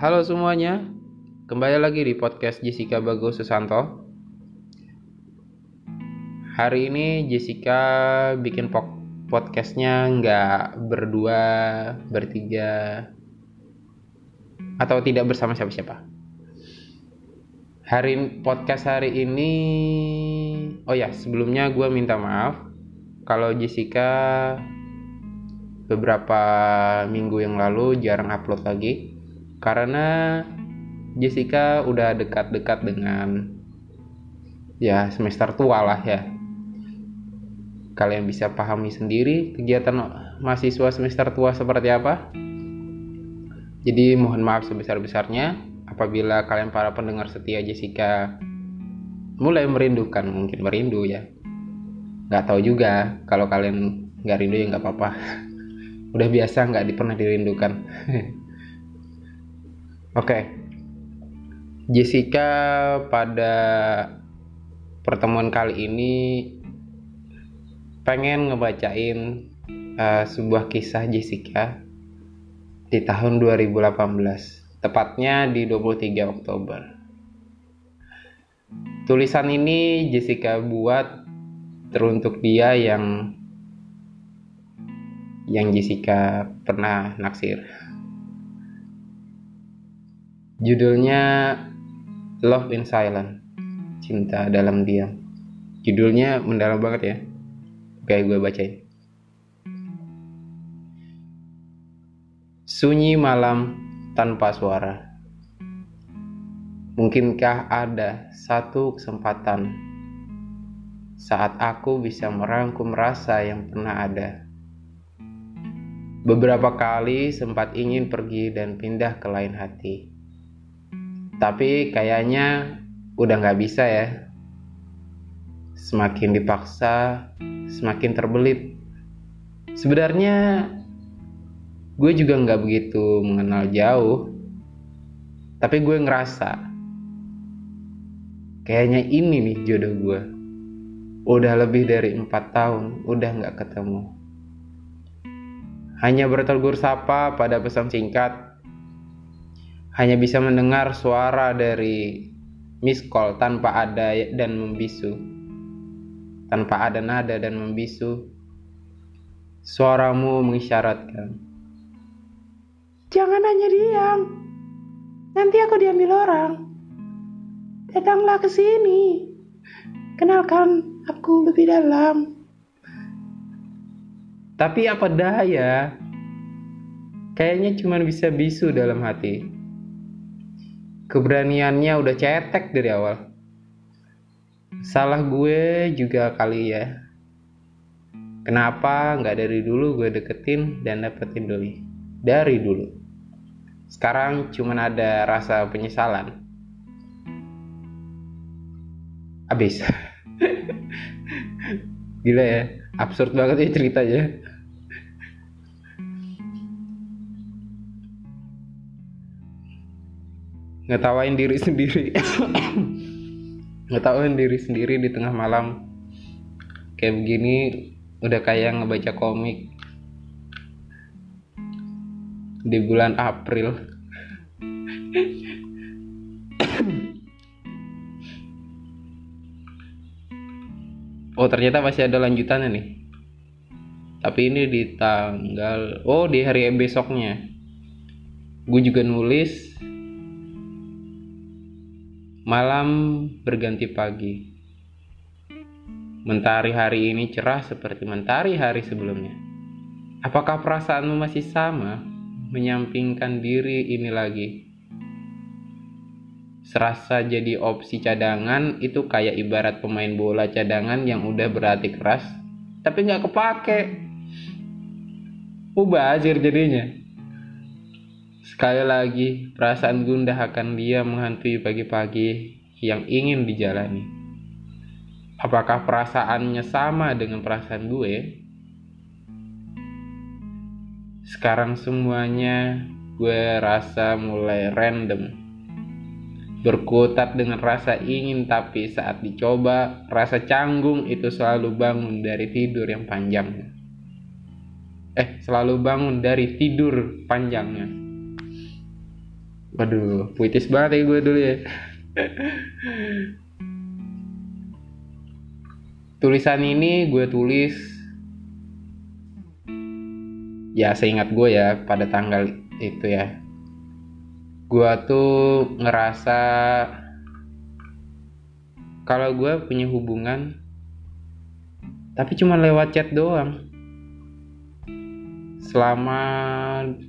Halo semuanya, kembali lagi di podcast Jessica Bagus Susanto. Hari ini Jessica bikin podcastnya nggak berdua, bertiga, atau tidak bersama siapa-siapa. Hari podcast hari ini, oh ya sebelumnya gue minta maaf kalau Jessica beberapa minggu yang lalu jarang upload lagi karena Jessica udah dekat-dekat dengan ya semester tua lah ya. Kalian bisa pahami sendiri kegiatan mahasiswa semester tua seperti apa. Jadi mohon maaf sebesar-besarnya apabila kalian para pendengar setia Jessica mulai merindukan mungkin merindu ya. Nggak tahu juga kalau kalian nggak rindu ya nggak apa-apa. Udah biasa nggak pernah dirindukan. Okay. Jessica pada pertemuan kali ini pengen ngebacain uh, sebuah kisah Jessica di tahun 2018, tepatnya di 23 Oktober. Tulisan ini Jessica buat teruntuk dia yang yang Jessica pernah naksir. Judulnya Love in Silence, Cinta dalam diam. Judulnya mendalam banget ya. Kayak gue bacain. Sunyi malam tanpa suara. Mungkinkah ada satu kesempatan saat aku bisa merangkum rasa yang pernah ada? Beberapa kali sempat ingin pergi dan pindah ke lain hati tapi kayaknya udah nggak bisa ya. Semakin dipaksa, semakin terbelit. Sebenarnya gue juga nggak begitu mengenal jauh, tapi gue ngerasa kayaknya ini nih jodoh gue. Udah lebih dari empat tahun, udah nggak ketemu. Hanya bertegur sapa pada pesan singkat hanya bisa mendengar suara dari miss call tanpa ada dan membisu. Tanpa ada nada dan membisu. Suaramu mengisyaratkan. Jangan hanya diam. Nanti aku diambil orang. Datanglah ke sini. Kenalkan aku lebih dalam. Tapi apa daya? Kayaknya cuma bisa bisu dalam hati keberaniannya udah cetek dari awal. Salah gue juga kali ya. Kenapa nggak dari dulu gue deketin dan dapetin doi dari dulu. Sekarang cuman ada rasa penyesalan. Abis. Gila ya absurd banget ya ceritanya ngetawain diri sendiri. Ngetawain diri sendiri di tengah malam. Kayak begini udah kayak ngebaca komik. Di bulan April. Oh ternyata masih ada lanjutannya nih. Tapi ini di tanggal oh di hari besoknya. Gue juga nulis Malam berganti pagi. Mentari hari ini cerah seperti mentari hari sebelumnya. Apakah perasaanmu masih sama? Menyampingkan diri ini lagi. Serasa jadi opsi cadangan itu kayak ibarat pemain bola cadangan yang udah berarti keras, tapi nggak kepake. Mubazir jadinya. Sekali lagi, perasaan gundah akan dia menghantui pagi-pagi yang ingin dijalani. Apakah perasaannya sama dengan perasaan gue? Sekarang semuanya gue rasa mulai random. Berkutat dengan rasa ingin tapi saat dicoba, rasa canggung itu selalu bangun dari tidur yang panjangnya. Eh, selalu bangun dari tidur panjangnya waduh puitis banget ya gue dulu ya. Tulisan ini gue tulis ya seingat gue ya pada tanggal itu ya. Gue tuh ngerasa kalau gue punya hubungan tapi cuma lewat chat doang. Selama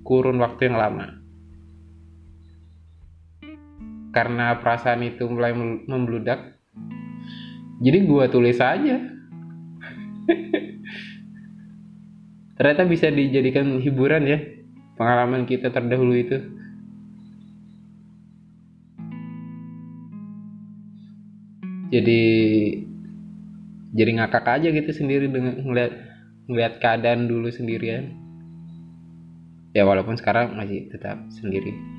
kurun waktu yang lama karena perasaan itu mulai membludak jadi gue tulis aja. Ternyata bisa dijadikan hiburan ya pengalaman kita terdahulu itu. Jadi jadi ngakak aja gitu sendiri dengan ngeliat ngeliat keadaan dulu sendirian. Ya walaupun sekarang masih tetap sendiri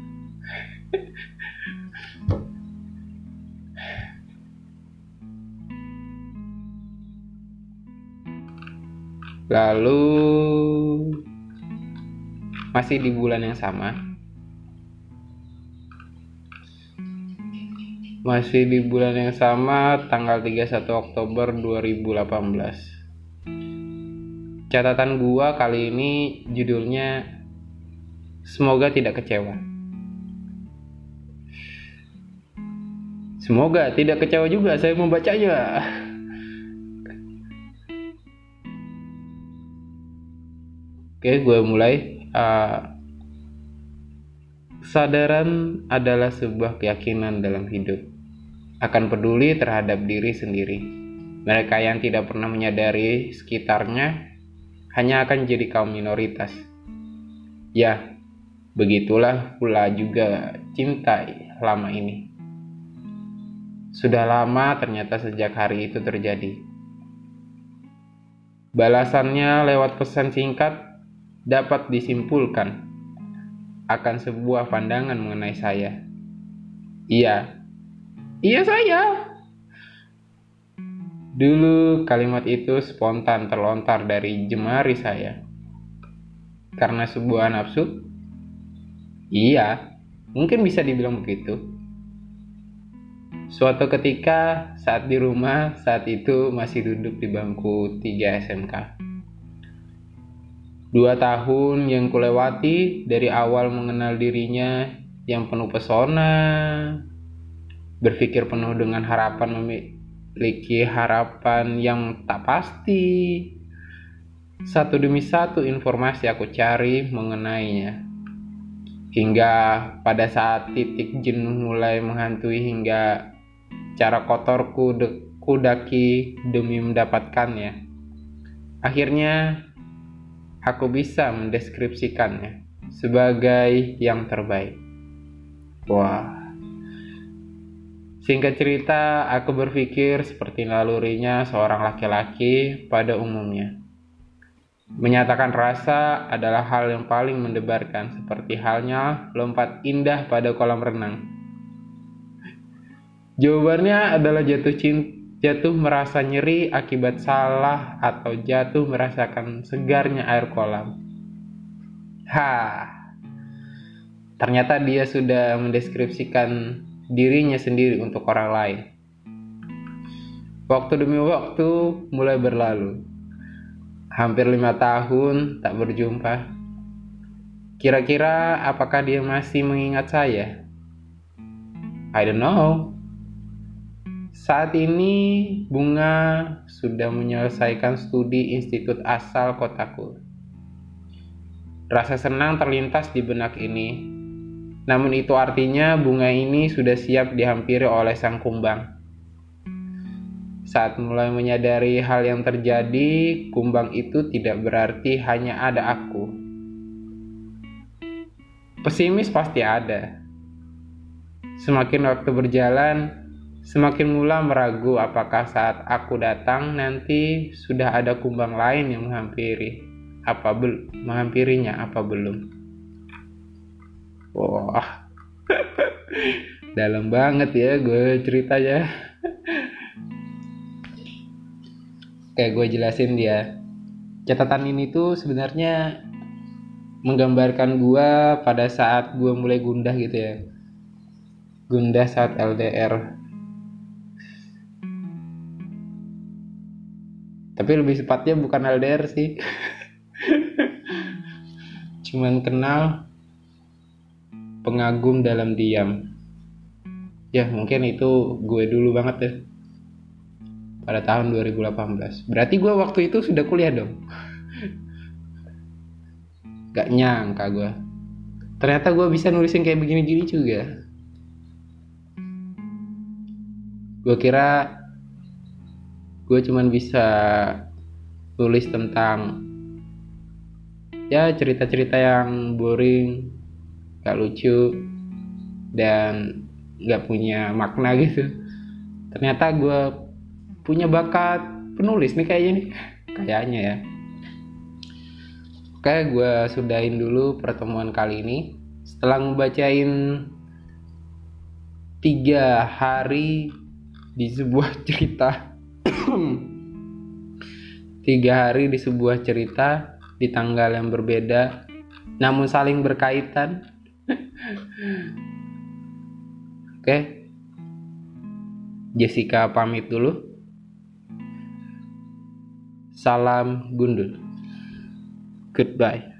Lalu masih di bulan yang sama. Masih di bulan yang sama tanggal 31 Oktober 2018. Catatan gua kali ini judulnya Semoga tidak kecewa. Semoga tidak kecewa juga saya membacanya. Oke, gue mulai. Uh, kesadaran adalah sebuah keyakinan dalam hidup. Akan peduli terhadap diri sendiri. Mereka yang tidak pernah menyadari sekitarnya hanya akan jadi kaum minoritas. Ya, begitulah pula juga cinta lama ini. Sudah lama ternyata sejak hari itu terjadi. Balasannya lewat pesan singkat dapat disimpulkan akan sebuah pandangan mengenai saya. Iya, iya saya. Dulu kalimat itu spontan terlontar dari jemari saya. Karena sebuah nafsu? Iya, mungkin bisa dibilang begitu. Suatu ketika saat di rumah saat itu masih duduk di bangku 3 SMK. Dua tahun yang kulewati dari awal mengenal dirinya yang penuh pesona, berpikir penuh dengan harapan memiliki harapan yang tak pasti. Satu demi satu informasi aku cari mengenainya. Hingga pada saat titik jenuh mulai menghantui hingga cara kotorku kudaki demi mendapatkannya. Akhirnya aku bisa mendeskripsikannya sebagai yang terbaik. Wah. Singkat cerita, aku berpikir seperti nalurinya seorang laki-laki pada umumnya. Menyatakan rasa adalah hal yang paling mendebarkan, seperti halnya lompat indah pada kolam renang. Jawabannya adalah jatuh cinta jatuh merasa nyeri akibat salah atau jatuh merasakan segarnya air kolam. Ha, ternyata dia sudah mendeskripsikan dirinya sendiri untuk orang lain. Waktu demi waktu mulai berlalu. Hampir lima tahun tak berjumpa. Kira-kira apakah dia masih mengingat saya? I don't know. Saat ini Bunga sudah menyelesaikan studi institut asal kotaku. Rasa senang terlintas di benak ini. Namun itu artinya bunga ini sudah siap dihampiri oleh sang kumbang. Saat mulai menyadari hal yang terjadi, kumbang itu tidak berarti hanya ada aku. Pesimis pasti ada. Semakin waktu berjalan, Semakin mula meragu apakah saat aku datang nanti sudah ada kumbang lain yang menghampiri apa bel menghampirinya apa belum. Wah. Dalam banget ya gue ceritanya. Kayak gue jelasin dia. Catatan ini tuh sebenarnya menggambarkan gua pada saat gua mulai gundah gitu ya gundah saat LDR tapi lebih sepatnya bukan LDR sih. Cuman kenal pengagum dalam diam. Ya mungkin itu gue dulu banget ya pada tahun 2018 berarti gue waktu itu sudah kuliah dong? Gak nyangka gue. Ternyata gue bisa nulisin kayak begini-gini juga. Gue kira gue cuman bisa tulis tentang ya cerita-cerita yang boring gak lucu dan gak punya makna gitu. Ternyata gue punya bakat penulis nih kayaknya nih. Kayaknya ya. Oke gue sudahin dulu pertemuan kali ini. Setelah ngebacain tiga hari di sebuah cerita tiga hari di sebuah cerita di tanggal yang berbeda namun saling berkaitan. Oke. Jessica pamit dulu. Salam gundul. Goodbye